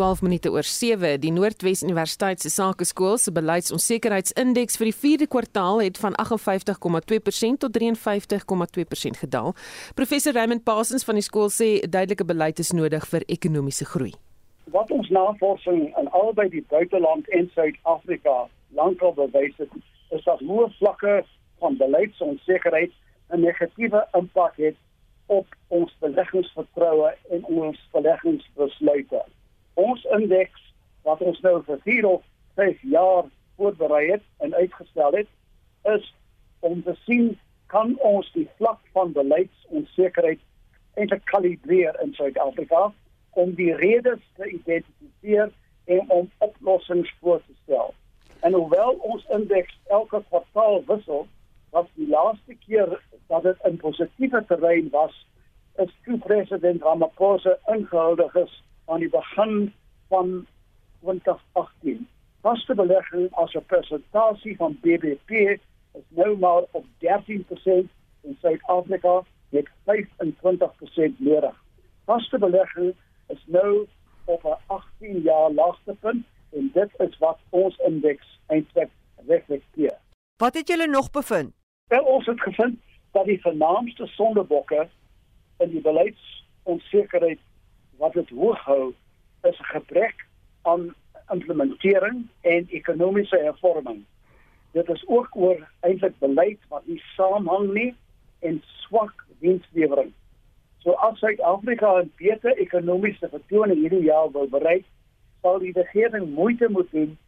12 minute oor 7. Die Noordwes Universiteit se Sakeskool se beleidsonsekerheidsindeks vir die 4de kwartaal het van 58,2% tot 53,2% gedaal. Professor Raymond Parsons van die skool sê duidelike beleid is nodig vir ekonomiese groei. Wat ons navorsing in albei die buiteland en Suid-Afrika lankal bewys het, is dat hoë vlakke van beleidsonsekerheid 'n negatiewe impak het op ons beleggingsvertroue en ons beleggingsbesluite. Ons indeks wat ons nou vir 4 of 5 jaar voorberei het en uitgestel het, is om te sien kan ons die vlak van beleidsonsekerheid eintlik kalibreer in Suid-Afrika om die redes te identifiseer en om oplossings voor te stel. En hoewel ons indeks elke kwartaal wissel, was die laaste keer dat dit in positiewe terrein was is toe president Ramaphosa ingehuldig is aan die begin van 2018. Vaste belegging as 'n persentasie van BBP is nou maar op 13% in Suid-Afrika met 25% nodig. Vaste belegging is nou op 'n 18 jaar laagtepunt en dit is wat ons indeks eintlik reflekteer. Wat het julle nog bevind? Wel ons het gevind dat die vernaamste sondebokke in die beleidsonsekerheid wat dit hoog hou is 'n gebrek aan implementering en ekonomiese hervorming. Dit is ook oor eintlik beleid wat nie saamhang nie en swak dienslewering. So as Suid-Afrika 'n beter ekonomiese vertoning hierdie jaar wil bereik, sal die regering moeite moet doen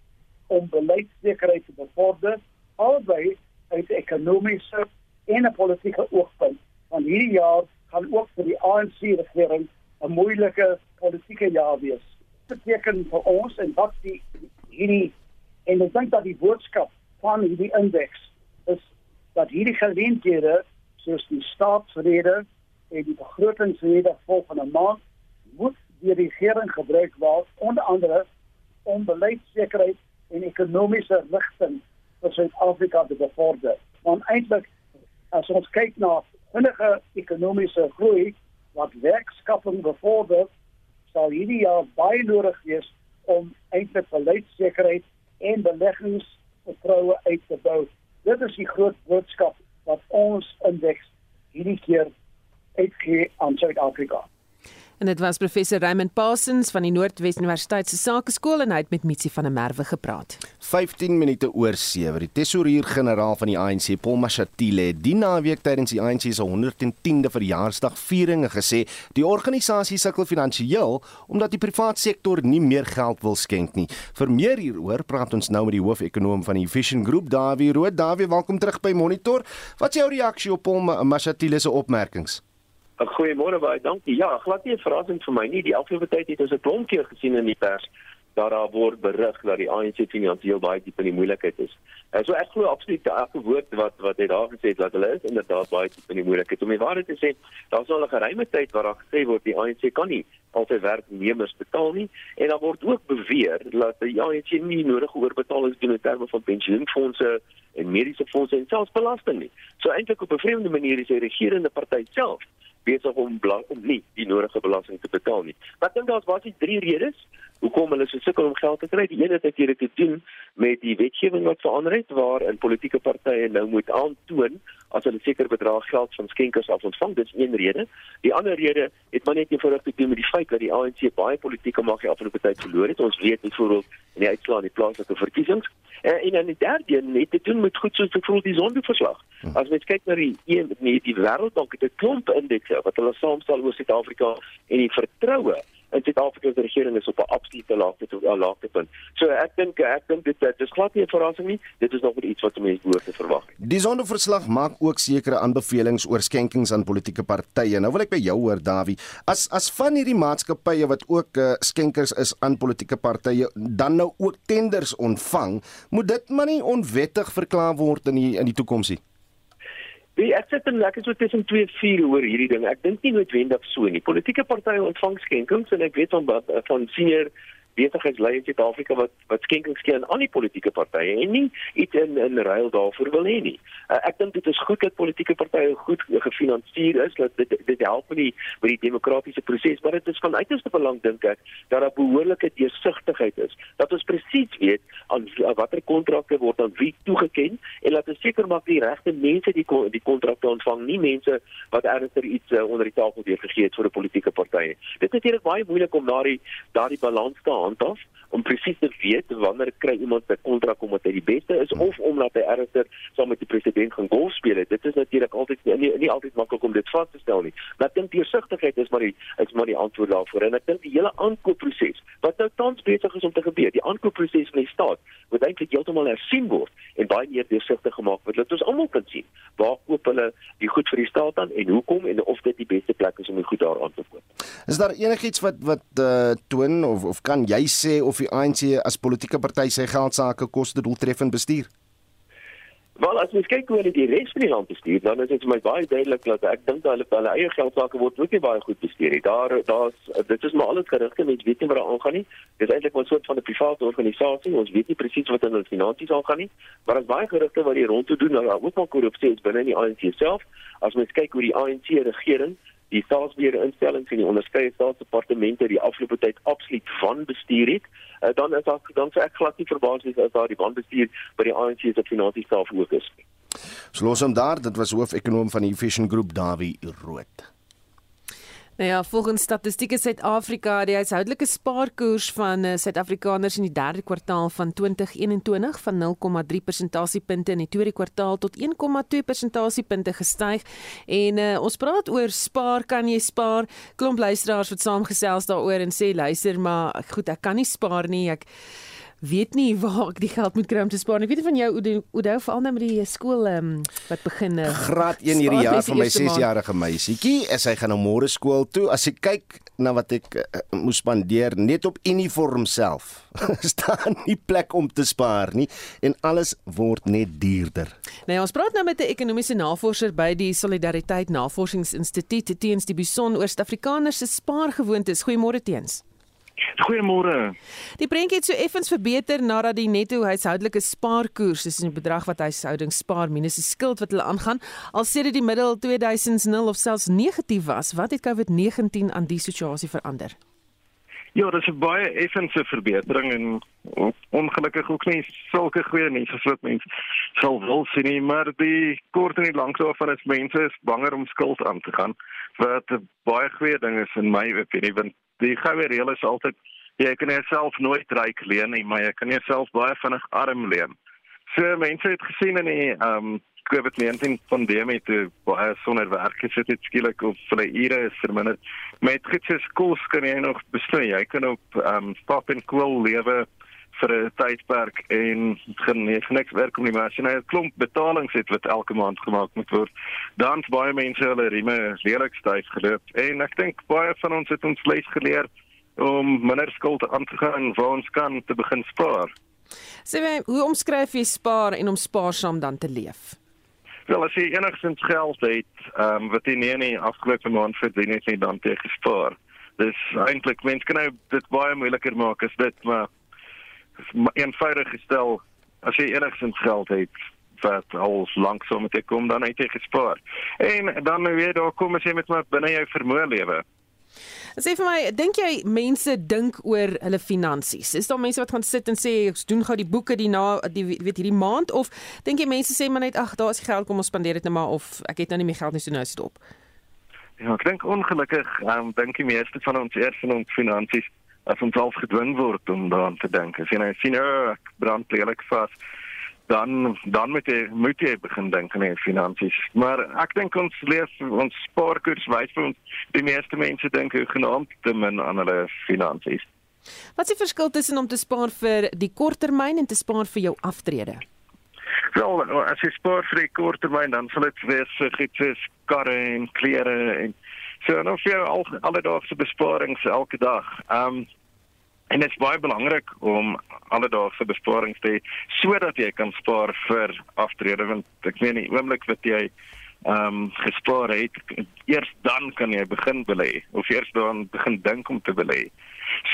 om beleidssekerheid te bevorder albei uit ekonomiese en 'n politieke oogpunt. Want hierdie jaar gaan ook vir die ANC regering 'n moeilike politieke jaar wees. Dit beteken vir ons en wat die hierdie en ek dink dat die boodskap van hierdie indeks is dat hierdie geleenthede soos die staatsrede en die begrotingsrede volgende maand moet deur die regering gebruik word onder andere om beleidssekerheid en ekonomiese rigting vir Suid-Afrika te bevorder. Want eintlik as ons kyk na vinnige ekonomiese groei wat werkskapping bevorder, sal hierdie jaar baie nodig wees om eintlik beleidssekerheid en beleggingsvertroue uit te bou. Dit is die groot boodskap wat ons indeks hierdie keer uitgee aan Suid-Afrika. En dit was professor Raymond Parsons van die Noordwes Universiteit se Sakeskool en hy het met Mitsi van der Merwe gepraat. 15 minute oor 7. Die tesourier-generaal van die ANC, Paul Mashatile, het die naweek tydens die ANC se 110de verjaarsdag vieringe gesê die organisasie sukkel finansiëel omdat die private sektor nie meer geld wil skenk nie. Vir meer hieroor praat ons nou met die hoofekonoom van die Vision Group, Dawie Rood. Dawie, welkom terug by Monitor. Wat is jou reaksie op Paul Mashatile se opmerkings? Goeiemôre baie dankie. Ja, glad nie 'n verrassing vir my nie. Die afgelope tyd het ons 'n klomp keer gesien in die pers dat daar word berig dat die ANC finansiëel baie diep in die moeilikheid is. En so ek glo absoluut elke woord wat wat hy daar gesê het dat hulle is inderdaad baie diep in die moeilikheid. Om die waarheid te sê, daar's al 'n geruime tyd waar daar gesê word die ANC kan nie al sy werknemers betaal nie en daar word ook beweer dat die ANC nie nodig oorbetaal is in terme van pensioenfonde en mediese fondse en selfs belasting nie. So eintlik op 'n vreemde manier is die regerende party self besig om om nie die nodige belasting te betaal nie. Maar ek dink daar's basies drie redes hoekom hulle so sukkel om geld te kry. Die een is natuurlik te doen met die wetgewing wat verander het waar in politieke partye nou moet aantoon as hulle seker bedrag geld van skenkers af ontvang. Dit is een rede. Die ander rede het maar net eenvoudig te doen met die feit dat die ANC baie politieke mag afgelope tyd verloor het. Ons weet byvoorbeeld in die uitslae in die plaaslike verkiesings. En en dan die derde een het te doen met goed soos byvoorbeeld die sondeverslag. Hm. As mens kyk na die een nee, die wêreldbank het 'n klomp indekse wat hulle saamstel oor Suid-Afrika en die vertroue in Suid-Afrika se regering is op 'n absolute laagte tot 'n laagtepunt. So ek dink ek dink dit dit is glad nie 'n verrassing nie. Dit is nog iets wat mense behoort te verwag. Die sondeverslag maak ook sekere aanbevelings oor skenkings aan politieke partye. Nou wil ek by jou hoor Dawie, as as van hierdie maatskappye wat ook uh, skenkers is aan politieke partye dan nou ook tenders ontvang, moet dit maar nie onwettig verklaar word in die in die toekoms nie. Wie ek sit en ek is so tussen twee vuur oor hierdie ding. Ek dink nie noodwendig so nie. Politieke partye ontvang skenkings en ek weet van van senior besigheidslei in Suid-Afrika wat wat skenkings gee aan al die politieke partye en nie iets in in ruil daarvoor wil hê nie. Uh, ek dink dit is goed dat politieke partye goed gefinansier is dat dit dit help met die met die demokratiese proses, maar dit is van uiterste belang dink ek dat daar behoorlike deursigtigheid is. Dat ons presies weet aan watter kontrakte word aan wie toegeken en laat ons seker maak die regte mense die die kontrakte ontvang, nie mense wat ernstig iets uh, onder die tafel deurgegee het vir 'n politieke party. Dit is natuurlik baie moeilik om daardie daardie balans te handhaaf om presies te weet wanneer kry iemand 'n kontrak omdat hy die beste is of omdat hy ernstig saam met die president gaan golf speel het. Dit is natuurlik altyd nie, nie altyd maklik om dit vas te stel nie. Maar ek dink deursigtigheid is maar die is maar die antwoord daarvoor en ek dink die hele aankoopproses wat nou tans besig is om te gebeur, die aankoopproses van die staat moet eintlik heeltemal hersien word en baie meer deursigtig gemaak word. Laat ons almal kan sien waar koop hulle die goed vir die staat aan en hoekom en of dit die beste plek is om die goed daar aan te koop. Is daar enigiets wat wat uh, toon of of kan jy sê of die ANC as politieke party sy geld sake koste doeltreffend bestuur? Wel as mens kyk hoe hulle die res van die land bestuur, dan is dit vir my baie duidelik dat ek dink hulle hulle eie geld sake word ook nie baie goed bestuur nie. Daar daar's dit is maar alles gerigte, mense weet nie wat daar aangaan nie. Dit is eintlik 'n soort van 'n private organisasie. Ons weet nie presies wat in hulle finansies aangaan nie, maar daar's baie gerigte wat die rond toe doen, nou ook maar korrupsie is binne in die ANC self. As mens kyk hoe die ANC regering die staatsbeheer instellings en die onderskeie staatsdepartemente die afgelope tyd absoluut van bestuur het, uh, dan is daar dan sê ek glad nie verbaas is as daar die wanbestuur by die ANC se finansies self ook is. So los hom daar, dit was hoofekonoom van die Vision Group Dawie Rood. Nou ja, volgens statistieke Suid-Afrika, die huishoudelike spaarkoers van uh, Suid-Afrikaners in die derde kwartaal van 2021 van 0,3 persentasiepunte in die tweede kwartaal tot 1,2 persentasiepunte gestyg. En uh, ons praat oor spaar, kan jy spaar? Klomp luisteraars wat saamgesels daaroor en sê luister, maar goed, ek kan nie spaar nie. Ek weet nie waar ek die geld moet kry om te spaar nie. Weet jy van jou Oudo veral nou met die skool um, wat begin uh, graad 1 hierdie jaar vir my 6-jarige meisietjie. Sy gaan nou môre skool toe. As ek kyk na wat ek uh, moes spandeer net op uniform self, staan nie plek om te spaar nie en alles word net duurder. Nou ja, ons praat nou met 'n ekonomiese navorser by die Solidariteit Navorsingsinstituut teens die Bison oor Suid-Afrikaners se spaargewoontes. Goeiemôre teens. Goeiemôre. Die prentjie het so effens verbeter nadat die netto huishoudelike spaarkoers, dis 'n bedrag wat huishoudings spaar minus die skuld wat hulle aangaan, al sedert die middel 2000s 0 of selfs negatief was. Wat het COVID-19 aan die situasie verander? Ja, dit is 'n baie effense verbetering en ongelukkig ook nie sulke goeie mense soos mense sal wil sien nie, maar die kort en die lank daarvan is mense is banger om skuld aan te gaan wat 'n baie goeie ding is in my opinie want die goue reël is altyd jy kan jouself nooit ryk leen nie, maar jy kan jouself baie vinnig arm leen. So mense het gesien in die ehm um, COVID-19 pandemie toe baie sonder werk gesit het skielik op hulle ure is verminder. Met gits kos kan jy nog besluit. Jy kan op ehm um, stop en cool lewe vir 'n tydperk en geen niks werk om nie maar as jy nou 'n klomp betalings het wat elke maand gemaak moet word dan baie mense hulle rieme lelik styf geloop en ek dink baie van ons het ons les geleer om minder skuld aan te gaan waar ons kan te begin spaar. Sê my, hoe omskryf jy spaar en om spaarsaam dan te leef? Wel as jy enigsins geld het, ehm um, wat jy nie in die afgelope maand verdien het nie dan te gespaar. Dis eintlik mense kan nou dit baie moeiliker maak as dit maar eenvoudig gestel as jy enigsins geld het wat al lanksom met kom dan het jy gespaar. En dan weer daar kom as jy met wat binne jou vermoë lewe. Sê vir my, dink jy mense dink oor hulle finansies? Is daar mense wat gaan sit en sê ons doen gou die boeke die na die weet hierdie maand of dink jy mense sê maar net ag, daar is geld kom ons spandeer dit net maar of ek het nou nie meer geld nie so nou stop. Ja, ek dink ongelukkig, um, dink die meeste van ons eers van ons finansies as ons al gedwing word om daaraan te dink. As jy nou sien, oh, ek brand lelik vas, dan dan moet jy moet jy begin dink aan jou finansies. Maar ek dink ons leef ons spaarkoers wys vir ons die meeste mense dink hoe genaamd te min aan hulle finansies. Wat is die verskil tussen om te spaar vir die korttermyn en te spaar vir jou aftrede? Wel, as jy spaar vir die korttermyn, dan sal dit wees vir iets soos karre en klere en So nou vir al alledaagse besparings elke dag. Ehm um, en dit is baie belangrik om alledaagse besparings te hê sodat jy kan spaar vir aftrede want ek meen die oomblik wat jy ehm um, gespaar het, eers dan kan jy begin belê of eers dan begin dink om te belê.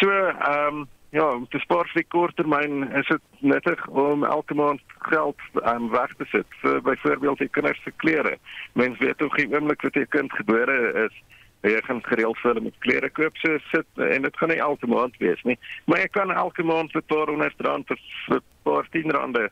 So ehm um, ja, om te spaar vir die korttermyn is dit nuttig om elke maand geld aan um, weg te sit vir byvoorbeeld die kinders se klere. Mense weet ook nie oomblik wat 'n kind gebore is jy gaan gereeld vir hulle met klere koop so sit en dit gaan nie elke maand wees nie. Maar jy kan elke maand vir 200 rand vir 'n paar 10 rande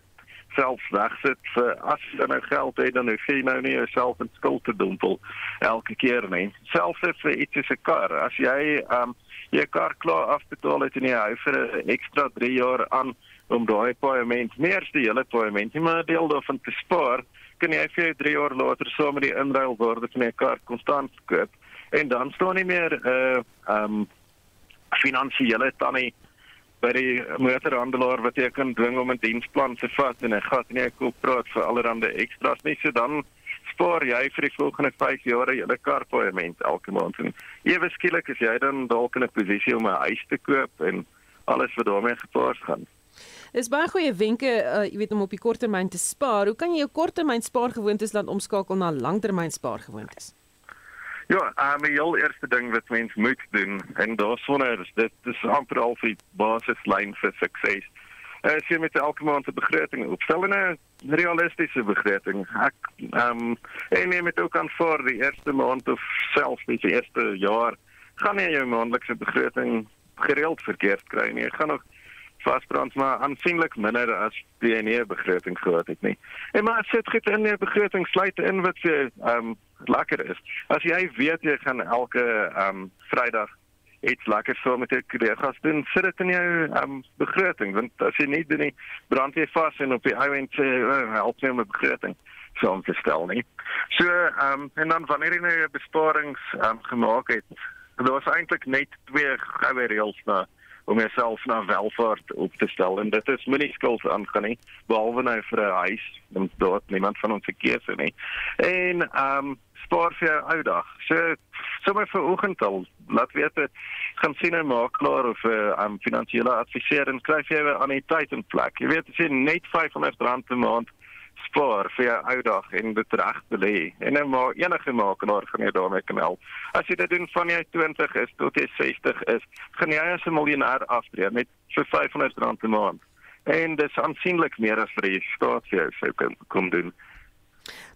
self wegsit vir as jy nou geld het dan hoef jy nou nie jouself in skuld te dompel elke keer nie. Selfs vir iets soos 'n kar, as jy um jy kar klaar afbetaal het en jy hou vir 'n ekstra 3 jaar aan om daai eers die hele paaiement nie, maar 'n deel daarvan te spaar, kan jy vir jou 3 jaar later saam met die inruilwaarde van jou kar konstant koop en dan staan nie meer 'n uh, um finansiële tannie by die motorhandelaar wat jy kan dwing om 'n diensplan te vat en 'n gat nie ek koop praat vir allerlei ekstra's nie so dan spaar jy vir die volgende 5 jaar jou karpaaiement elke maand en ewe skielik is jy dan dalk in 'n posisie om 'n huis te koop en alles wat daarmee gepaard gaan Dis baie goeie wenke, uh, jy weet om op die korttermyn te spaar. Hoe kan jy jou korttermyn spaargewoontes laat omskakel na langtermyn spaargewoontes? Ja, um, die heel eerste ding wat mens moet doen en daarsonder is dit dis amper al die basislyn vir sukses. As jy met elke maand 'n begroting opstel en 'n realistiese begroting. Ek ehm en jy moet ook aanvaar die eerste maand of selfs die eerste jaar gaan jy jou maandelikse begroting gereeld verkeerd kry nie. Jy gaan nog vasbrand maar aansienlik minder as die nie begroting gehad het. En maar sit dit in die begroting sluit in wat um, lekker is. As jy weet jy gaan elke ehm um, Vrydag iets lekker so met jou kollegas doen, sit dit in jou ehm um, begroting want as jy nie doen nie, brand jy vas en op die ou end sê uh, help nie met begroting so om te stel nie. So ehm um, en dan wanneer jy nou besparings ehm um, gemaak het, daar was eintlik net twee goue reëls na om jouself na welvaart op te stel en dit is minie skuld aangaan nie behalwe nou vir 'n huis want daar niemand van ons keuse nie en ehm um, spaar vir jou ou dag. So sommer vir oggend al, laat weet gaan sien 'n makelaar of 'n uh, um, finansiële adviseur en kry jy 'n anniteit in plek. Jy weet as jy net R500 per maand spaar vir jou ou dag en dit reg belê. En nou maar enige makelaar gaan jou daarmee kan help. As jy dit doen van jy 20 is tot jy 60 is, gaan jy as 'n miljonair aftree met vir R500 per maand. En dit is aansienlik meer as vir die staat vir jou sou kan kom doen.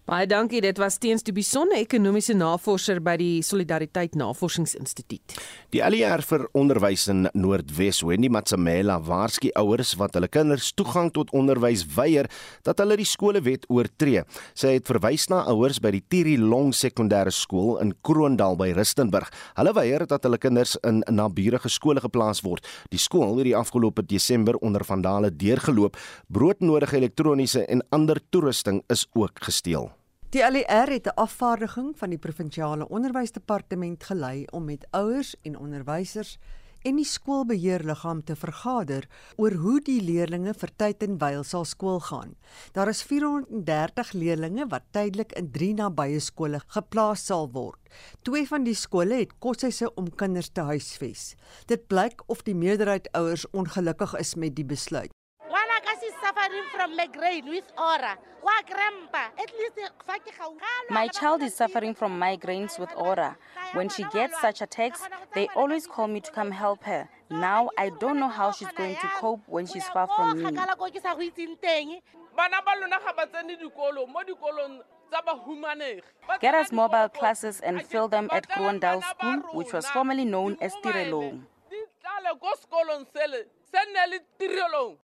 Baie dankie. Dit was teens die besonde ekonomiese navorser by die Solidariteit Navorsingsinstituut. Die ALR vir onderwys in Noordwes, Wendy Matsamela, waarsku ouers wat hulle kinders toegang tot onderwys weier dat hulle die skolewet oortree. Sy het verwys na ouers by die Tiri Long Sekondêre Skool in Kroondal by Rustenburg. Hulle weier dat hulle kinders in naburige skole geplaas word. Die skool het die afgelope Desember onder vandale deurgeloop. Broodnodige elektroniese en ander toerusting is ook gesteel. Die ALR het 'n afvaardiging van die provinsiale onderwysdepartement gelei om met ouers en onderwysers en die skoolbeheerliggaam te vergader oor hoe die leerdlinge vir tyd en wyl sal skool gaan. Daar is 430 leerdlinge wat tydelik in drie nabye skole geplaas sal word. Twee van die skole het koshuise om kinders te huisves. Dit blyk of die meerderheid ouers ongelukkig is met die besluit. My child is suffering from migraines with aura. When she gets such attacks, they always call me to come help her. Now I don't know how she's going to cope when she's far from me. Get us mobile classes and fill them at Gruandal School, which was formerly known as Tirelong.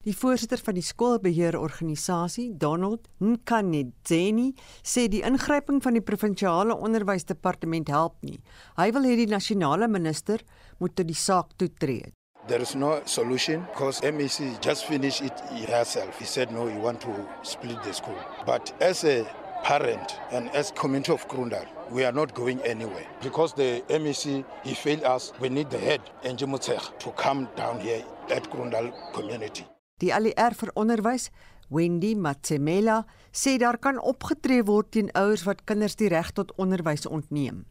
Die voorsitter van die skoolbeheerorganisasie, Donald Nkanedzeni, sê die ingryping van die provinsiale onderwysdepartement help nie. Hy wil hê die nasionale minister moet tot die saak toetree. There is no solution because MEC just finished it herself. He said no, he want to split the school. But as a parent and as community of Krundal, we are not going anywhere because the MEC he failed us. We need the head Enjimutser to come down here at Krundal community. Die ALR vir onderwys, Wendy Matsemela, sê daar kan opgetree word teen ouers wat kinders die reg tot onderwys ontneem.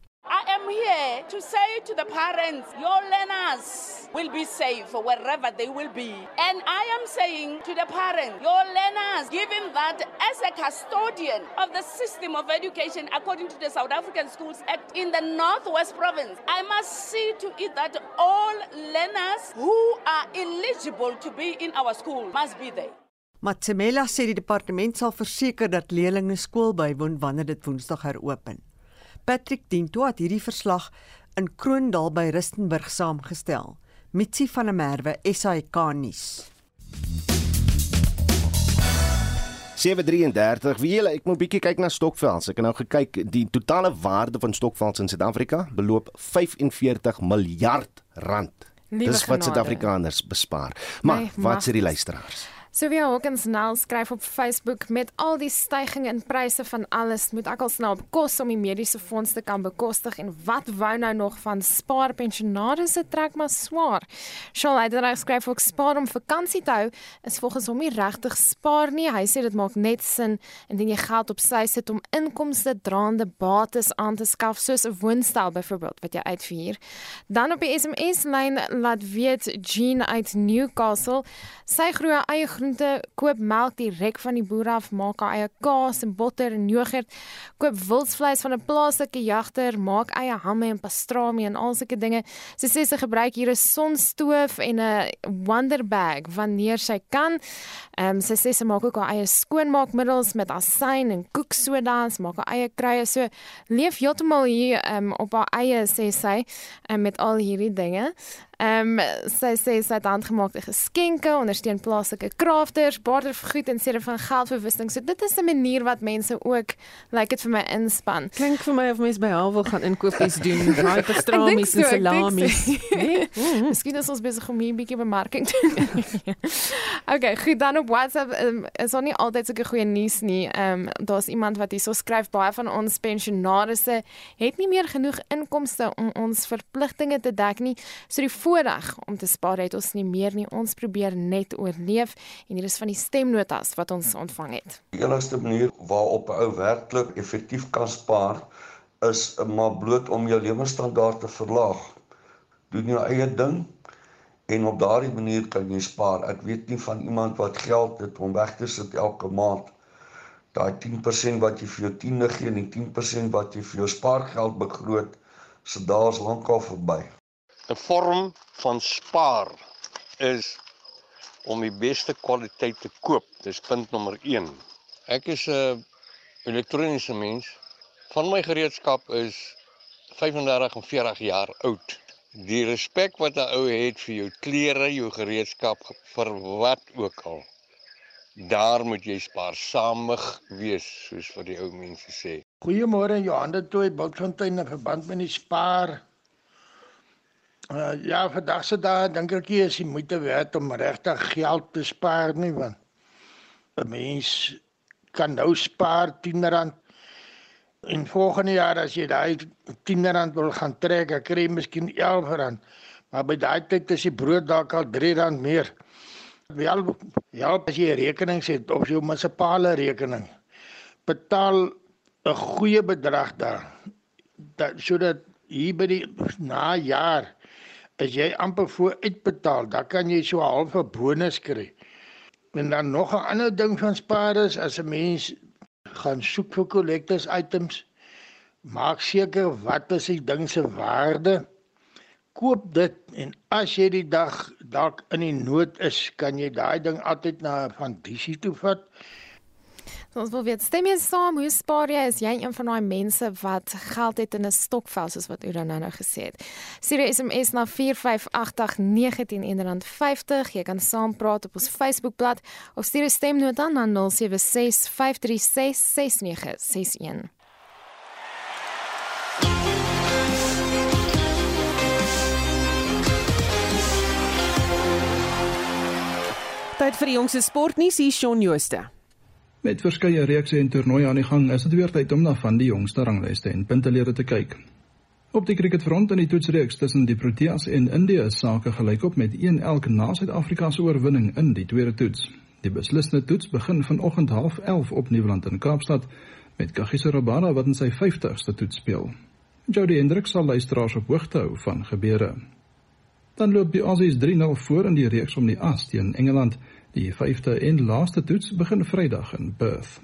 Here to say to the parents, your learners will be safe wherever they will be. And I am saying to the parents, your learners, given that as a custodian of the system of education according to the South African Schools Act in the Northwest Province, I must see to it that all learners who are eligible to be in our school must be there. Matsemela sê die departement sal verseker dat leerders skool bywoon wanneer dit Woensdag heropen. Patrick Dinto het hierdie verslag in Kroondal by Rustenburg saamgestel. Mitsi van der Merwe, SAK nuus. 733. Wie julle, ek moet bietjie kyk na stokvels. Ek het nou gekyk die totale waarde van stokvels in Suid-Afrika beloop 45 miljard rand. Liewe Dis wat. Suid-Afrikaners bespaar. Maar My wat sê die luisteraars? Sylvia Hawkins nou skryf op Facebook met al die stygings in pryse van alles moet ek al snel op kos om die mediese fonds te kan bekostig en wat wou nou nog van spaar pensionaars se trek maar swaar. Shaul Heidenreich skryf ook spaar om vakansie te hou is volgens hom nie regtig spaar nie. Hy sê dit maak net sin indien jy geld op sy sit om inkomste draande bates aan te skaf soos 'n woonstel byvoorbeeld wat jy uitvier. Dan op die SMS lyn laat weet Jean uit Newcastle, sy groei eie groente, koop melk direk van die boer af, maak eie kaas en botter en jogurt, koop wildsvleis van 'n plaaslike jagter, maak eie hamme en pastrami en al sulke dinge. Sy sê sy gebruik hier 'n sonstoof en 'n wonder bag wanneer sy kan. Ehm um, sy sê sy maak ook haar eie skoonmaakmiddels met asyn en koeksoda, sy maak haar eie kruie. So leef heeltemal hier ehm um, op haar eie sê sy um, met al hierdie dinge. Ehm um, sy sê sy het handgemaakte geskenke, ondersteun plaaslike crafters, baarder vir goed en sê van geldverwisting. So dit is 'n manier wat mense ook lyk like dit vir my inspan. Klink vir my of mense by haar wil gaan inkopies doen, raai pastramies en salamies. Nee? Miskien is ons besig om hier 'n bietjie bemarking te doen. okay, goed dan op WhatsApp um, is daar nie altyd sulke goeie nuus nie. Ehm um, daar's iemand wat hierso skryf baie van ons pensionaarsse het nie meer genoeg inkomste om ons verpligtinge te dek nie. So die voorreg om te spaar het ons nie meer nie. Ons probeer net oorleef en hier is van die stemnotas wat ons ontvang het. Die enigste manier waarop 'n ou werklik effektief kan spaar is maar bloot om jou lewensstandaard te verlaag. Doen jou eie ding en op daardie manier kan jy spaar. Ek weet nie van iemand wat geld het om weg te sit elke maand. Daai 10% wat jy vir jou tiende gee en die 10% wat jy vir jou spaargeld begroot, se dae is lankal verby. 'n vorm van spaar is om die beste kwaliteit te koop. Dis punt nommer 1. Ek is 'n elektroniese mens. Van my gereedskap is 35 en 40 jaar oud. Die respek wat 'n ou het vir jou klere, jou gereedskap vir wat ook al. Daar moet jy spaarsamig wees, soos wat die ou mense sê. Goeiemôre Johan de Tooi Bultfontein in verband met die spaar. Uh, ja, vandag se dae dink ek nie is die moeite werd om regtig geld te spaar nie want 'n mens kan nou spaar R10 en volgende jaar as jy daai R10 wil gaan trek, dan kry jy miskien R11. Maar by daai tyd is die brood dalk al R3 meer. Wel, ja, as jy 'n rekening het of jou munisipale rekening, betaal 'n goeie bedrag daar. Dat sodat hier by die na jaar as jy amper voor uitbetaal, dan kan jy so 'n halfe bonus kry. En dan nog 'n ander ding van spaar is as 'n mens gaan soek vir collectors items, maak seker wat is die ding se waarde. Koop dit en as jy die dag dalk in die nood is, kan jy daai ding altyd na 'n fandisie toe vat. So ons wil weet, stem jy saam hoe spaar jy? Is jy een van daai mense wat geld het in 'n stokvel soos wat Ura nou nou gesê het? Stuur 'n SMS na 45819 en dan 50. Jy kan saampraat op ons Facebookblad of stuur 'n stemnota na 0765366961. Tyd vir die jongste sportnuus hier Shaun Jooste. Met verskeie reekse en toernooie aan die gang, is dit weer tyd om na van die jongste ranglyste en puntelere te kyk. Op die cricketfront in die toetsreeks tussen die Proteas en Indië is sake gelykop met 1 elk na Suid-Afrika se oorwinning in die tweede toets. Die beslissende toets begin vanoggend 11:30 op Nieuweland in Kaapstad met Kagiso Rabada wat in sy 50ste toets speel. Jody Hendrik sal luisteraars op hoogte hou van gebeure. Dan loop die Aussies 3-0 voor in die reeks om die as teen Engeland. Die vyfde en laaste toets begin Vrydag in Perth.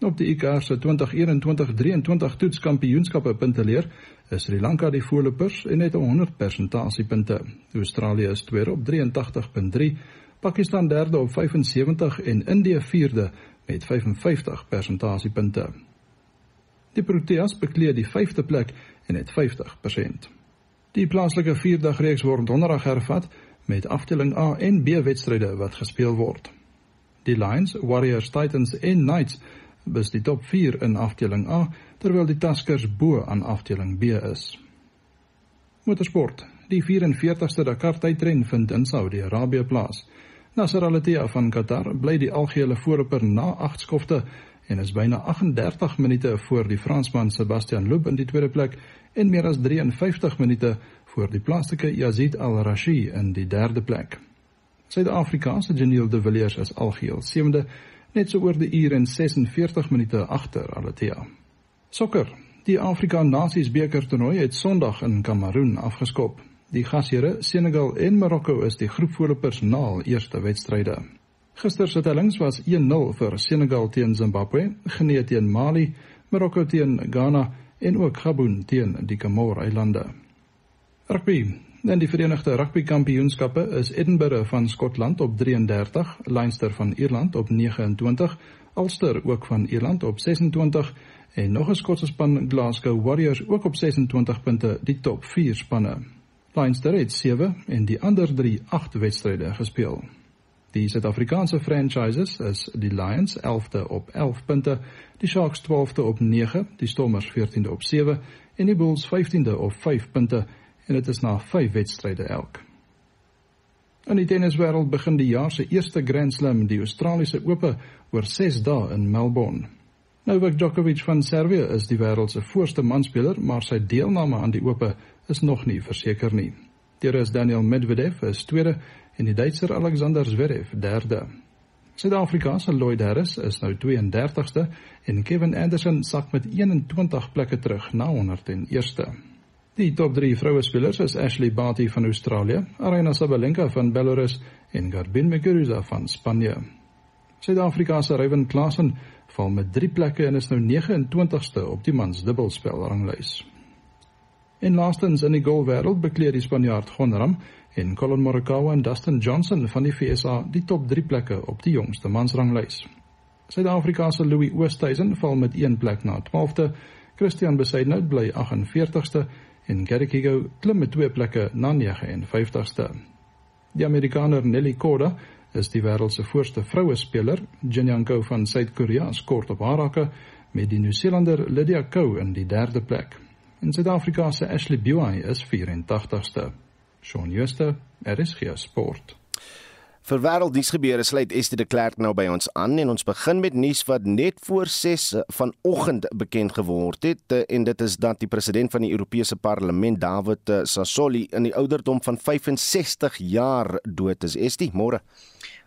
Op die ICC se 2021-23 toetskampioenskappe punteleer is Sri Lanka die voorlopers en het 100 persentasiepunte. Australië is tweede op 83.3, Pakistan derde op 75 en Indië vierde met 55 persentasiepunte. Die Proteas bekleed die vyfde plek en het 50%. Die plaaslike vierdagreeks word donderdag hervat met afdeling A en B wedstryde wat gespeel word. Die Lions, Warriors, Titans en Knights bes die top 4 in afdeling A terwyl die Tuskers bo aan afdeling B is. Motorsport. Die 44ste Dakar tydren vind in Saudi-Arabië plaas. Nasser Al-Attiyah van Qatar bly die algehele voorloper na 8 skofte en is byna 38 minute voor die Fransman Sebastian Loeb in die tweede plek en meer as 53 minute voor die plaaslike Yazid Al-Rashi in die derde plek. Suid-Afrikaanse Janiel de Villiers is algeheel sewende net so oor die uur en 46 minute agter Alatea. Sokker. Die Afrika Nasies beker toernooi het Sondag in Kameroen afgeskop. Die gasheere Senegal en Marokko is die groepvoorlopers na al eerste wedstryde. Gister se tellings was 1-0 vir Senegal teen Zimbabwe, Guinea teen Mali, Marokko teen Ghana en ook Gabon teen die Comore-eilande. Rugby. Dan die Verenigde Rugby Kampioenskappe is Edinburgh van Skotland op 33, Leinster van Ierland op 29, Ulster ook van Ierland op 26 en nog 'n Skotse span Glasgow Warriors ook op 26 punte die top 4 spanne. Leinster het 7 en die ander 3 8 wedstryde gespeel. Die Suid-Afrikaanse franchises is die Lions 11de op 11 punte, die Sharks 12de op 9, die Stormers 14de op 7 en die Bulls 15de op 5 punte en dit is na 5 wedstryde elk. In die tenniswêreld begin die jaar se eerste Grand Slam, die Australiese Ope, oor 6 dae in Melbourne. Novak Djokovic van Servië is die wêreld se voorste manspeler, maar sy deelname aan die Ope is nog nie verseker nie. Deur is Daniel Medvedev is tweede en die Duitser Alexander Zverev derde. Suid-Afrika se Lloyd Harris is nou 32ste en Kevin Anderson sak met 21 plekke terug na 101ste. Die top 3 vroue spelers is Ashley Barty van Australië, Aryna Sabalenka van Belarus en Garbine Muguruza van Spanje. Suid-Afrika se Ryan Klassen val met 3 plekke en is nou 29ste op die mans dubbelspel ranglys. En laastens in die golfwêreld bekleed die Spanjaard Gon Ram en Colin Morikawa en Dustin Johnson van die FSA die top 3 plekke op die jongste mansranglys. Suid-Afrika se Louis Oosthuizen val met 1 plek na 12de, Christian Besaidnout bly 48ste en Gary Kigo klim met 2 plekke na 59ste. Die Amerikaner Nelly Korda is die wêreld se voorste vroue speler, Jin Young-ko van Suid-Korea skort op haar hakke met die Nieu-Seelander Lydia Ko in die derde plek. In Suid-Afrika se Ashley Buy is 84ste. Shaun Schuster, RSG Sport. Vir wêreldnuus gebeure sluit Estie de Klerk nou by ons aan en ons begin met nuus wat net voor 6 vanoggend bekend geword het eh, en dit is dat die president van die Europese Parlement David eh, Sassoli in die ouderdom van 65 jaar dood is. Estie, môre.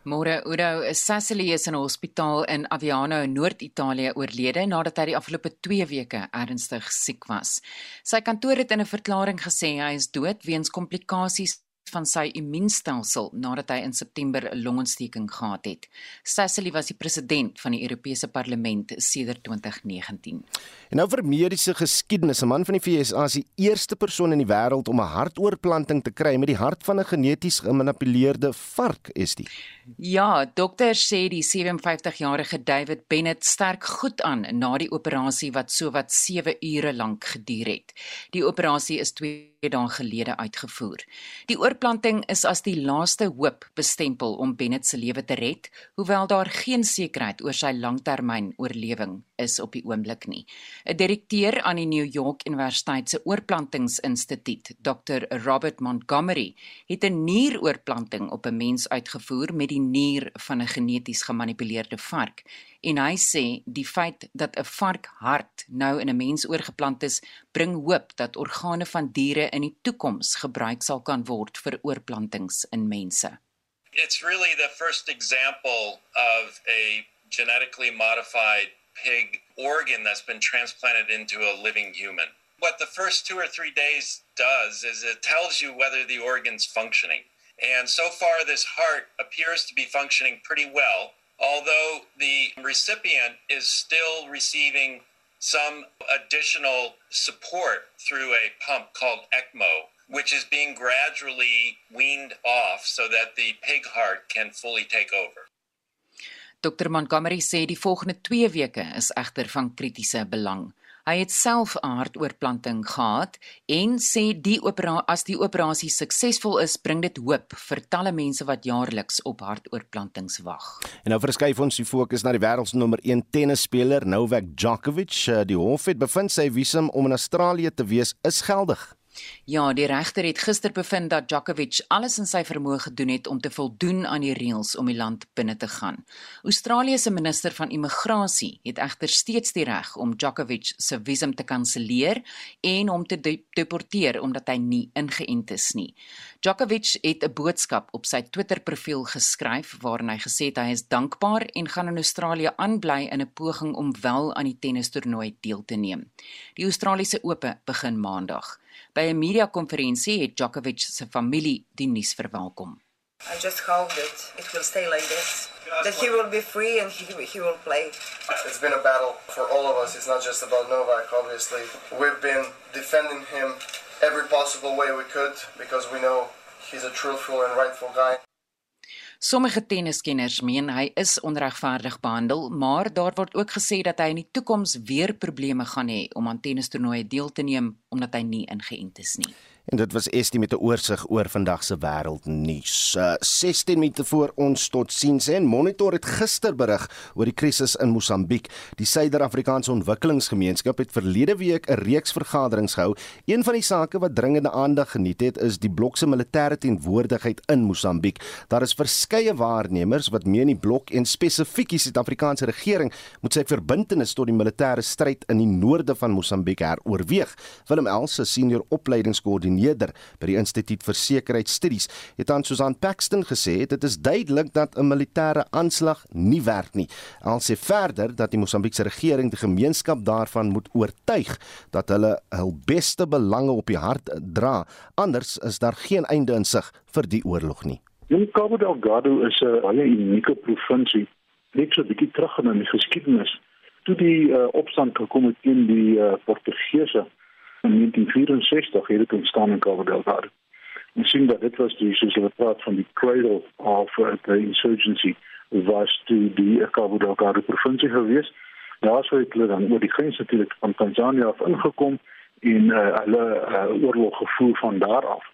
Môre Udo Sassoli is in 'n hospitaal in Aviano in Noord-Italië oorlede nadat hy die afgelope 2 weke ernstig siek was. Sy kantoor het in 'n verklaring gesê hy is dood weens komplikasies van sy immuunstelsel nadat hy in September 'n longontsteking gehad het. Sassoli was die president van die Europese Parlement sedert 2019. En nou vir mediese geskiedenis, 'n man van die VSA is die eerste persoon in die wêreld om 'n hartoortplanting te kry met die hart van 'n geneties gemanipuleerde vark, is dit? Ja, dokters sê die 57-jarige David Bennett sterk goed aan na die operasie wat sowat 7 ure lank geduur het. Die operasie is 2 dae gelede uitgevoer. Die oorplanting is as die laaste hoop bestempel om Bennett se lewe te red, hoewel daar geen sekerheid oor sy langtermyn oorlewing is op die oomblik nie. 'n Direkteur aan die New York Universiteit se Oorplantingsinstituut, Dr. Robert Montgomery, het 'n nieroorplanting op 'n mens uitgevoer met die nier van 'n geneties gemanipuleerde vark. En hy sê die feit dat 'n varkhart nou in 'n mens oorgeplant is, bring hoop dat organe van diere in die toekoms gebruik sal kan word vir oorplantings in mense. It's really the first example of a genetically modified pig organ that's been transplanted into a living human. what the first two or three days does is it tells you whether the organ's functioning. And so far, this heart appears to be functioning pretty well, although the recipient is still receiving some additional support through a pump called ECMO, which is being gradually weaned off so that the pig heart can fully take over. Dr Montgomery sê die volgende 2 weke is egter van kritiese belang. Hy het self 'n hartoortplanting gehad en sê die operasie as die operasie suksesvol is, bring dit hoop vir talle mense wat jaarliks op hartoortplantings wag. En nou verskuif ons die fokus na die wêreldsnommer 1 tennisspeler Novak Djokovic. Eh, die hof het bevind sy visum om in Australië te wees is geldig. Ja, die regter het gister bevind dat Djokovic alles in sy vermoë gedoen het om te voldoen aan die reëls om die land binne te gaan. Australië se minister van immigrasie het egter steeds die reg om Djokovic se visum te kanselleer en hom te deporteer omdat hy nie ingeënt is nie. Djokovic het 'n boodskap op sy Twitter-profiel geskryf waarin hy gesê het hy is dankbaar en gaan in Australië aanbly in 'n poging om wel aan die tennistoernooi deel te neem. Die Australiese Ope begin Maandag. By 'n media-konferensie het Djokovic se familie die nuus verwelkom. I just hope that it will stay like this. That he will be free and he, he will play. It's been a battle for all of us. It's not just about Novak, obviously. We've been defending him every possible way we could because we know he's a truthful and rightful guy. Sommige tenniskenners meen hy is onregverdig behandel, maar daar word ook gesê dat hy in die toekoms weer probleme gaan hê om aan tennistoernooie deel te neem omdat hy nie ingeënt is nie. En dit was Estie met 'n oorsig oor vandag se wêreldnuus. Uh, 16 minute voor ons tot siens en Monitor het gister berig oor die krisis in Mosambiek. Die Suider-Afrikaanse Ontwikkelingsgemeenskap het verlede week 'n reeks vergaderings gehou. Een van die sake wat dringende aandag geniet het, is die blok se militêre teenwoordigheid in Mosambiek. Daar is verskeie waarnemers wat meen die blok en spesifiek die Suid-Afrikaanse regering moet sy verbintenis tot die militêre stryd in die noorde van Mosambiek heroorweeg. Willem Els, 'n senior opleidingskoördineerder Neder by die Instituut vir Sekuriteitsstudies het aan Susan Paxton gesê dit is duidelik dat 'n militêre aanslag nie werk nie. Hy sê verder dat die Mosambiekse regering die gemeenskap daarvan moet oortuig dat hulle hul beste belange op die hart dra. Anders is daar geen einde in sig vir die oorlog nie. Die Cabo Delgado is 'n baie unieke provinsie. Net so 'n bietjie terug in die geskiedenis toe die uh, opstand gekom het teen die uh, Portugese in 1964 het dit ontstaan in Cabo Delgado. Ons sien dat dit was die soos hulle praat van die cradle of uh, the insurgency was toe die Cabo Delgado provinsie gewees. Daar sou hulle dan oor die grens natuurlik van Tanzanië af ingekom en uh, hulle uh, oorlog gevoer van daar af.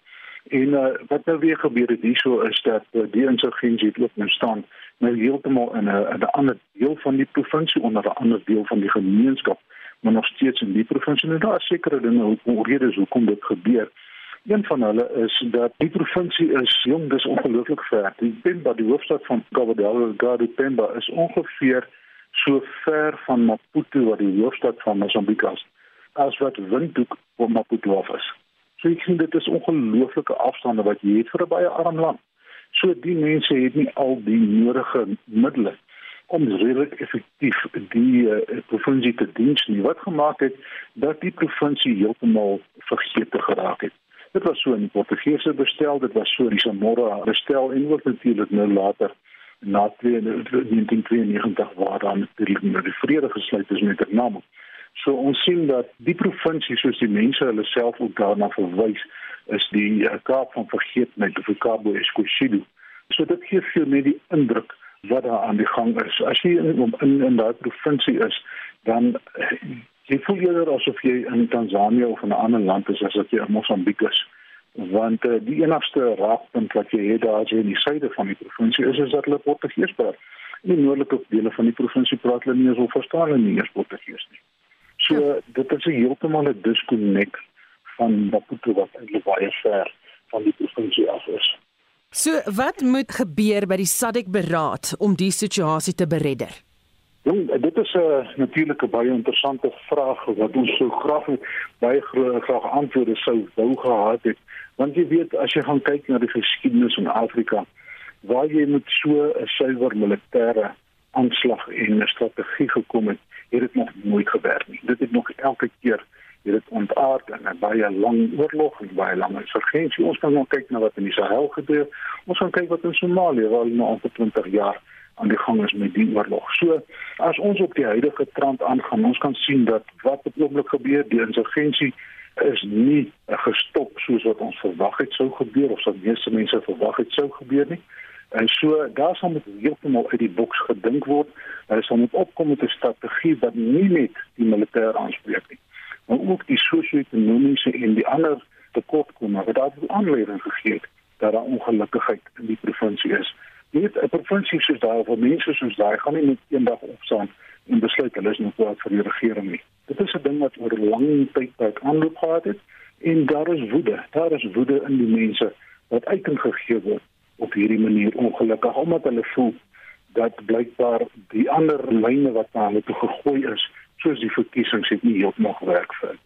En uh, wat nou weer gebeur het hierso is dat uh, die insurgensie het ook ontstaan nou heeltemal in 'n 'n ander deel van die provinsie onder 'n ander deel van die gemeenskap maar nog steeds in die provinsie en daar is sekere dinge hoekom redes hoekom dit gebeur. Een van hulle is dat die provinsie is jong, dis ongelooflik ver. Die Pemba, die hoofstad van Cabo Delgado, Pemba is ongeveer so ver van Maputo wat die hoofstad van Mosambik is as wat Windhoek van Maputo af is. So ek sien dit is ongelooflike afstande wat jy het vir 'n baie arm land. So die mense het nie al die nodige middele om redelik effektief die uh, provinsie te dien nie wat gemaak het dat die provinsie heeltemal vergeet geraak het. Dit was so in die Portugese bestel, dit was so in die Samora bestel en ook natuurlik nou later na 1992 waar dan natuurlik met die vrede gesluit is met Vietnam. So ons sien dat die provinsie soos die mense hulle self ook daarna verwys is die uh, Kaap van Vergeetheid of Cabo Escocido. So dit gee vir my die indruk wat daar aan die gang is. As jy in in, in daai provinsie is, dan jy voel eerder asof jy in Tansanië of in 'n ander land is as wat jy in Mosambiek is. Want uh, die enigste raakpunt wat jy het daar in die suide van die provinsie is is dat hulle Portugees praat. In die noordelike dele van die provinsie praat hulle nie eens of verstaan hulle nie eens Portugees nie. So ja. dit is heeltemal 'n disconnect van Maputo wat eintlik baie ver van die provinsie af is. So wat moet gebeur by die SADC beraad om die situasie te beredder? Jong, dit is 'n natuurlike baie interessante vraag wat ons so graag baie graag antwoorde sou wou gehad het. Want jy weet as jy gaan kyk na die geskiedenis van Afrika, waar jy met so 'n suiwer militêre aanslag en 'n strategie gekom het, het dit nog nooit gewerk nie. Dit het nog elke keer het dit ontaard in 'n baie lang oorlog en baie lang insurgensie. Ons kan nou kyk na wat in die Sahel gebeur. Ons kan kyk wat in Somalië waar al nou 20 jaar aan die gang is met die oorlog. So as ons op die huidige trend aangaan, ons kan sien dat wat op oomblik gebeur, die insurgensie is nie gestop soos wat ons verwag het sou gebeur of wat meeste mense verwag het sou gebeur nie. En so daar sal met heeltemal uit die boks gedink word. Daar sal moet opkom met 'n strategie wat nie net die militêr aanspreek nie, maar ook die sosio-ekonomiese en die ander tekortkominge wat daar aanleiding gegee het dat daar ongelukkigheid in die provinsie is. Jy weet 'n provinsie soos daai waar mense soos daai gaan nie net eendag opstaan en besluit hulle is nie kwaad vir die regering nie. Dit is 'n ding wat oor 'n lang tydperk aanloop gehad het en daar is woede. Daar is woede in die mense wat uiting gegee word op hierdie manier ongelukkig omdat hulle voel dat blykbaar die ander lyne wat na hulle toe gegooi is, soos die verkiesings het nie heeltemal gewerk vir.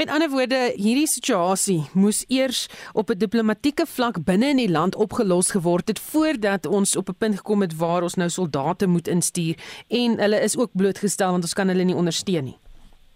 Met ander woorde, hierdie situasie moes eers op 'n diplomatieke vlak binne in die land opgelos geword het voordat ons op 'n punt gekom het waar ons nou soldate moet instuur en hulle is ook blootgestel want ons kan hulle nie ondersteun nie.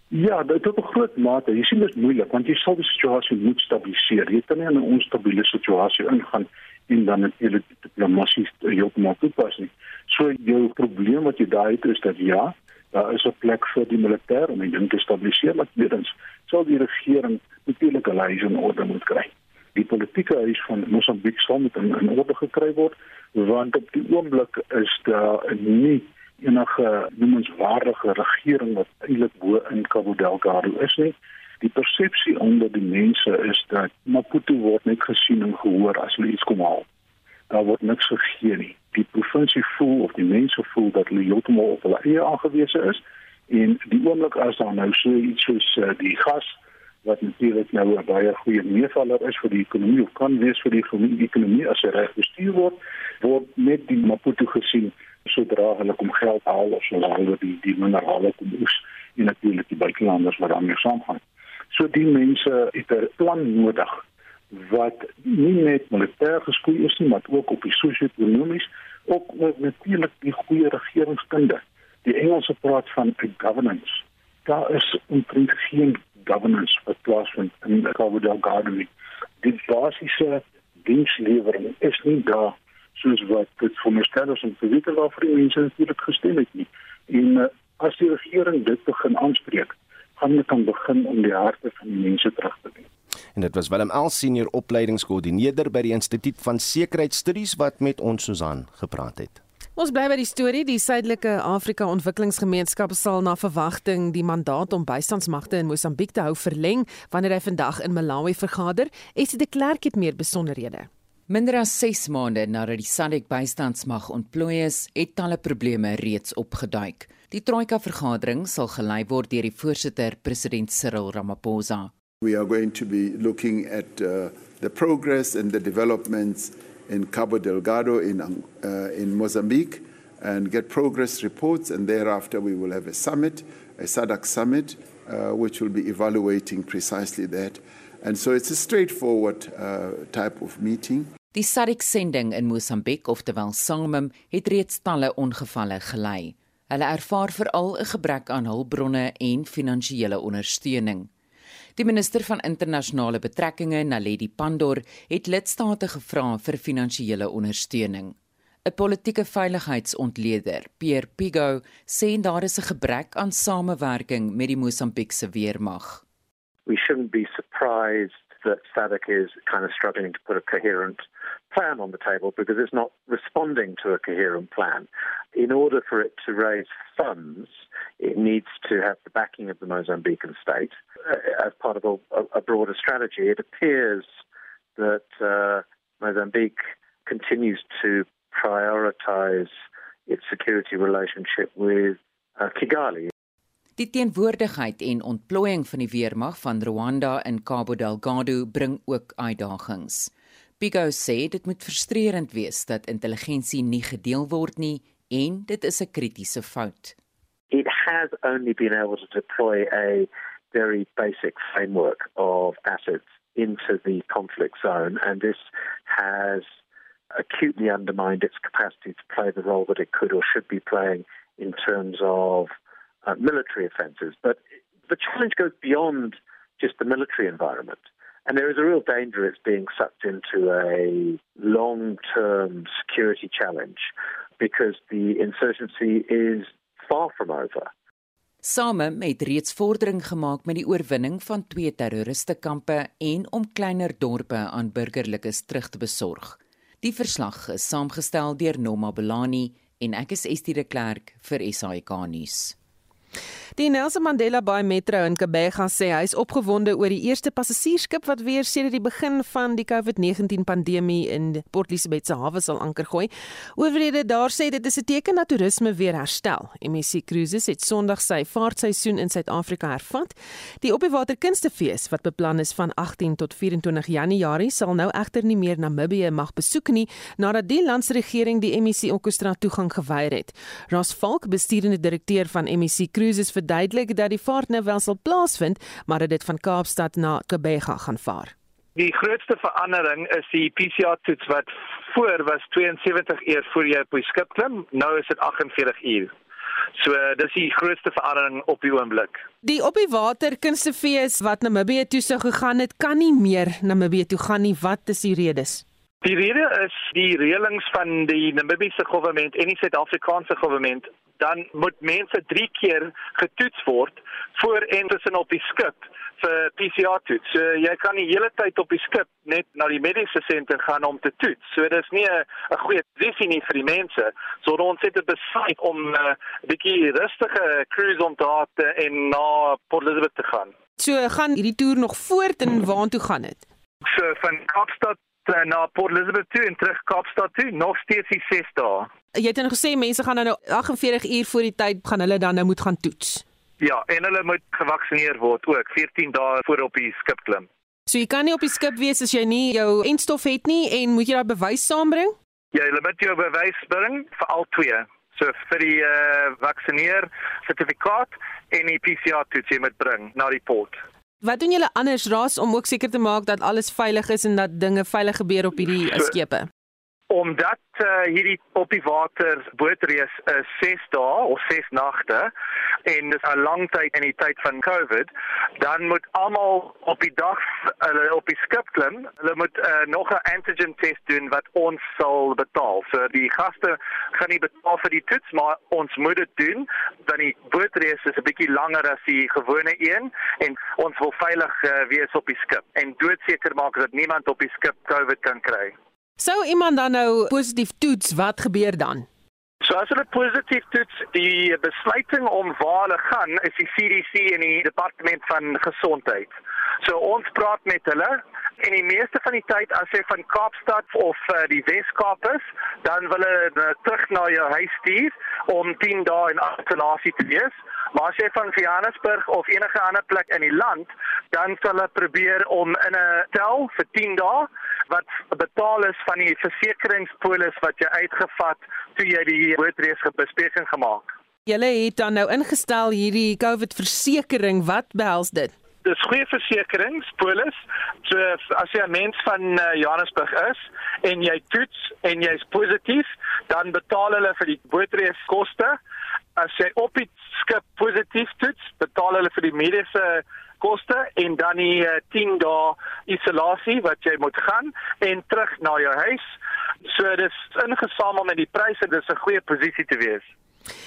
Ja, dit tot 'n groot mate. Jy sien dit is moeilik want jy sal die situasie moet stabiliseer. Jy kan nie in 'n onstabiele situasie ingaan en dan natuurlik diplomaties heeltemal toepas nie. So jou probleem wat jy daai het is dat ja, daar is 'n plek vir die militêr om die ding te stabiliseer, maar tweedens sal die regering natuurlik 'n lys in orde moet kry. Die politieke huis van Mosambiek sal met in, in orde gekry word want op die oomblik is daar nie enige noemenswaardige regering wat eintlik bo in Cabo Delgado is nie die persepsie onder die mense is dat Maputo word net gesien en gehoor as hulle iets kom haal. Daar word niks gegee nie. Die provinsie voel of die mense voel dat hulle heeltemal op hulle eie aangewese is en die oomblik as daar nou so iets soos uh, die gas wat natuurlik nou 'n baie goeie meevaller is vir die ekonomie of kan wees vir die ekonomie as hy reg bestuur word, word net die Maputo gesien sodra hulle kom geld haal of hulle die die minerale kom oes en natuurlik die buitelanders wat daarmee saamgaan. So die mense het 'n plan nodig wat nie net militêr geskoei is nie, maar ook op die sosio-ekonomies, ook met natuurlik die goeie regeringskunde. Die Engelse praat van governance. Daar is omtrent geen governance wat plaasvind in Cabo Delgado. Die basiese dienslewering is nie daar soos wat dit veronderstel is om te weet waarvoor die mense natuurlik gestem het nie. En uh, as die regering dit begin aanspreek, gaan hulle kan begin om die harte van die mense terug te wen. En dit was Willem El senior opleidingskoördineerder by die Instituut van Sekuriteitsstudies wat met ons Susan gepraat het. Ons bly by die storie. Die Suidelike Afrika Ontwikkelingsgemeenskap sal na verwagting die mandaat om bystandsmagte in Mosambiek te hou verleng wanneer hy vandag in Malawi vergader. Esie de Klerk het meer besonderhede. Minder as 6 maande nadat die SADC bystandsmag ontplooi is, het talle probleme reeds opgeduik. Die Troika vergadering sal gelei word deur die voorsitter president Cyril Ramaphosa. We are going to be looking at uh, the progress and the developments in Cabo Delgado in uh, in Mozambique and get progress reports and thereafter we will have a summit, a SADC summit uh, which will be evaluating precisely that. And so it's a straightforward uh, type of meeting. Die SADC sending in Mosambik, oftewel SAMIM, het reeds talle ongevalle gelei. Hulle ervaar veral 'n gebrek aan hulpbronne en finansiële ondersteuning. Die minister van internasionale betrekkinge, Naledi Pandor, het lidstate gevra vir finansiële ondersteuning. 'n Politieke veiligheidsontleder, Pierre Pigo, sê daar is 'n gebrek aan samewerking met die Mosambiekse weermag. We shouldn't be surprised that SADC is kind of struggling to put a coherent plan on the table because it's not responding to a coherent plan. In order for it to raise funds, it needs to have the backing of the Mozambican state as part of a, a, broader strategy. It appears that uh, Mozambique continues to prioritize its security relationship with uh, Kigali. Die teenwoordigheid en ontplooiing van die weermag van Rwanda in Cabo Delgado bring ook uitdagings. Pico sê dit moet frustrerend wees dat intelligensie nie gedeel word nie en dit is 'n kritiese fout. It has only been able to deploy a very basic framework of assets into the conflict zone and this has acutely undermined its capacity to play the role that it could or should be playing in terms of uh, military offences. But the challenge goes beyond just the military environment. And there is a real danger it's being sucked into a long term security challenge because the insurgency is far from over. Same het reeds vordering gemaak met die oorwinning van twee terroristekampe en om kleiner dorpe aan burgerlikes terug te besorg. Die verslag is saamgestel deur Noma Belani en ek is Estie de Klerk vir SAK nuus. Die Nelson Mandela Bay Metro in Kebega sê hy is opgewonde oor die eerste passasiersskip wat weer sedert die begin van die COVID-19 pandemie in Port Elizabeth se hawe sal anker gooi. Owerhede daar sê dit is 'n teken dat toerisme weer herstel. MSC Cruises het Sondag sy vaartseisoen in Suid-Afrika hervat. Die Opwater Kunstefees wat beplan is van 18 tot 24 Januarie sal nou egter nie meer Namibië mag besoek nie nadat die landsregering die MSC Orkestra toegang geweier het. Ross Falk, bestuurende direkteur van MSC Cruises vir verduidelik dat die vaart nou wel sal plaasvind, maar dat dit van Kaapstad na Kebega gaan vaar. Die grootste verandering is die PCR-toets wat voor was 72 uur voor jy op die skip klim, nou is dit 48 uur. So dis die grootste verandering op die oomblik. Die op die water kunstefees wat Namibië toe sou gegaan het, kan nie meer Namibië toe gaan nie. Wat is die redes? Die rede is die reëlings van die Namibiese regering en die Suid-Afrikaanse regering dan moet mense 3 keer getoets word voor en tussen op die skip vir PCR toets. So jy kan die hele tyd op die skip net na die mediese senter gaan om te toets. So dis nie 'n goeie posisie nie vir die mense. So ons het besluit om 'n uh, bietjie rustige cruise om te hou en na Port Elizabeth te gaan. So gaan hierdie toer nog voort en waartoe gaan dit? So van Kaapstad uh, na Port Elizabeth toe en terug Kaapstad toe, nog steeds die 6 dae. Jy het nou gesê mense gaan nou 48 uur voor die tyd gaan hulle dan nou moet gaan toets. Ja, en hulle moet gevaksinneer word ook 14 dae voor op die skip klim. So jy kan nie op die skip wees as jy nie jou enstof het nie en moet jy daai bewys saambring? Ja, jy moet jou bewys bring vir al twee. So vir die uh, eh, vaksineer sertifikaat en die PCR toets jy moet bring na die poort. Wat doen julle anders raas om ook seker te maak dat alles veilig is en dat dinge veilig gebeur op hierdie so, skepe? Omdat uh, hierdie op die water bootreis is 6 dae of 6 nagte en dis 'n lang tyd in die tyd van COVID, dan moet almal op die dag hulle op die skip klim. Hulle moet uh, nog 'n antigen test doen wat ons sal betaal. So die gaste gaan nie betaal vir die toets, maar ons moet dit doen want die bootreis is 'n bietjie langer as die gewone een en ons wil veilig uh, wees op die skip en doodseker maak dat niemand op die skip COVID kan kry. Sou iemand dan nou positief toets, wat gebeur dan? So as hulle positief toets, die besluiting om waar hulle gaan is die CDC en die departement van gesondheid. So ons praat met hulle en die meeste van die tyd as jy van Kaapstad of uh, die Wes-Kaap is, dan wil hulle uh, terug na jou huis stuur om 10 dae in isolasie te wees. Maar as jy van Johannesburg of enige ander plek in die land, dan sal hulle probeer om in 'n tel vir 10 dae wat betaal is van die versekeringspolis wat jy uitgevat toe jy die bootreis gebespreking gemaak. Julle het dan nou ingestel hierdie COVID versekering, wat behels dit? Dis goeie versekeringspolis. So as jy 'n mens van uh, Johannesburg is en jy toets en jy's positief, dan betaal hulle vir die bootreis koste as jy op die skip positief toets, betaal hulle vir die mediese koste en dan die uh, 10 dae isolasie wat jy moet gaan en terug na jou huis. So dis ingesamel met die pryse, dis 'n goeie posisie te wees.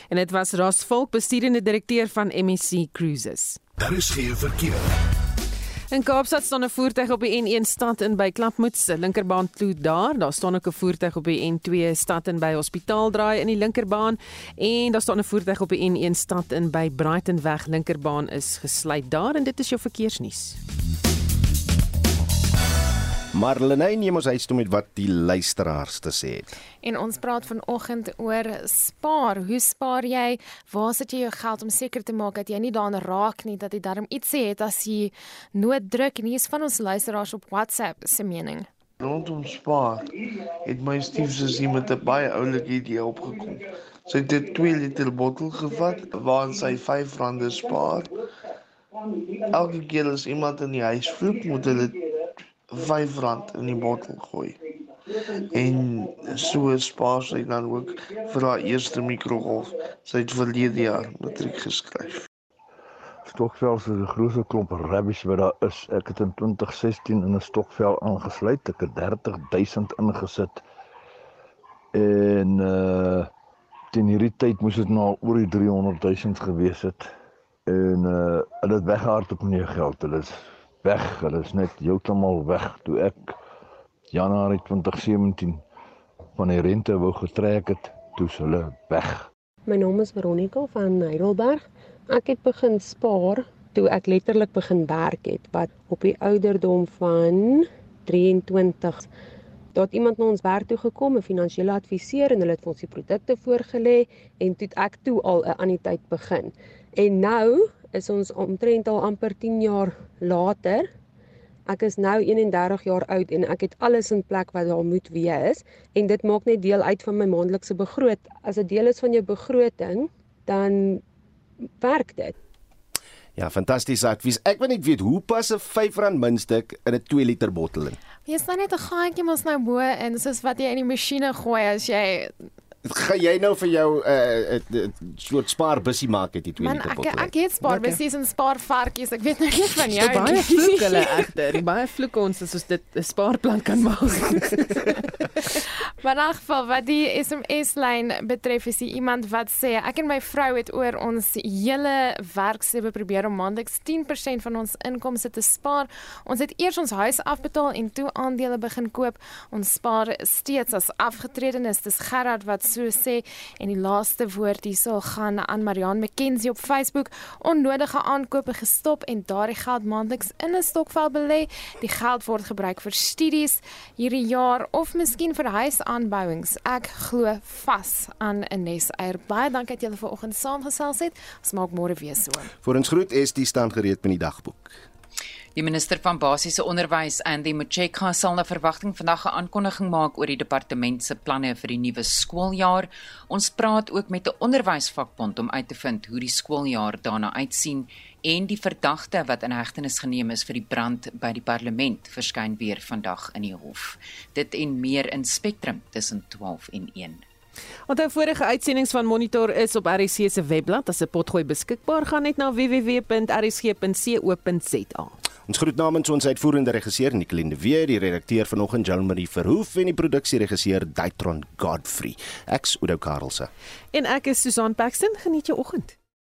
En dit was Ras Volk, bestuurende direkteur van MSC Cruises. Daar is geen verkeer. In Kaapstad staan 'n voertuig op die N1 stad in by Klapmuts, linkerbaan toe daar. Daar staan ook 'n voertuig op die N2 stad in by Hospitaal draai in die linkerbaan en daar staan 'n voertuig op die N1 stad in by Brightonweg linkerbaan is gesluit daar en dit is jou verkeersnuus. Marlene, jy moet huis toe met wat die luisteraars te sê het. En ons praat vanoggend oor spaar. Hoe spaar jy? Waar sit jy jou geld om seker te maak dat jy nie daaraan raak nie dat jy darm iets het as jy nood druk en hier is van ons luisteraars op WhatsApp se mening. Rondom spaar het my stiefsussie met 'n baie oulike idee opgekom. Sy het 'n 2 liter bottel gevat waarin sy R5 spaar. Elke keer as iemand in die huis vloek, moet hulle R5 in die bottel gooi. En so spaar sy dan ook vir haar eerste mikrogolf. Sy het verlede jaar matriek geskryf. Stokvel is 'n groot klomp rubbish wat daar is. Ek het in 2016 in 'n stokvel aangesluit. Ek het 30000 ingesit. En uh teen hierdie tyd moes dit nou oor die 300000 gewees het. En uh hulle het weggehardop met die geld. Hulle is weg. Hulle is net heeltemal weg toe ek Januarie 2017 van die rente wou getrek het, toe hulle weg. My naam is Veronica van Heidelberg. Ek het begin spaar toe ek letterlik begin werk het wat op die ouderdom van 23 Daar iemand na ons werk toe gekom, 'n finansiële adviseur en hulle het vir ons die produkte voorgelê en toe ek toe al 'n anniteit begin. En nou is ons omtrent al amper 10 jaar later. Ek is nou 31 jaar oud en ek het alles in plek wat daar moet wees en dit maak net deel uit van my maandelikse begroting. As dit deel is van jou begroting, dan werk dit. Ja, fantastiese advies. Ek wil net weet hoe pas 'n R5 muntstuk in 'n 2 liter bottel in? Jy staan net 'n gaatjie mos nou bo en soos wat jy in die masjiene gooi as jy gaan jy nou vir jou 'n uh, uh, uh, soort spaarbusie maak het die twee liter bottel. Ek ek het spaarbusies en spaarvarkies. Ek weet nou nie van jou nie. Baie vloek hulle egter. Baie vloek ons as ons dit 'n spaarplan kan maak. maar in geval wat die SMS lyn betref is die iemand wat sê ek en my vrou het oor ons hele werkslewe probeer om maandeliks 10% van ons inkomste te spaar. Ons het eers ons huis afbetaal en toe aandele begin koop. Ons spaar steeds as afgetredenes. Dis Gerard wat so sê en die laaste woord hierso gaan aan Marianne McKenzie op Facebook. Onnodige aankope gestop en daardie geld maandeliks in 'n stokvel belê. Die geld word gebruik vir studies hierdie jaar of miskien vir huisaanbouings. Ek glo vas aan 'n neseier. Baie dankie dat julle vanoggend saamgesels het. Ons maak môre weer so. Vir ons groet is die stand gereed met die dagboek. Die minister van basiese onderwys, Andy Motshekga, sal na verwagting vandag 'n aankondiging maak oor die departement se planne vir die nuwe skooljaar. Ons praat ook met 'n onderwysvakbond om uit te vind hoe die skooljaar daarna uitsien en die verdagte wat in hegtenis geneem is vir die brand by die parlement verskyn weer vandag in die hof. Dit en meer in Spectrum tussen 12 en 1. Onthou vorige uitsendings van Monitor is op RC se webblad as 'n potgooi beskikbaar gaan net na www.rc.co.za. Ons groet namens ons uitvoerende regisseur Nicoline de Weer, die redakteur vanoggend Jean-Marie Verhoef en die produksieregisseur Daitron Godfrey. Ek's Udo Karlse. En ek is Susan Paxton. Geniet jou oggend.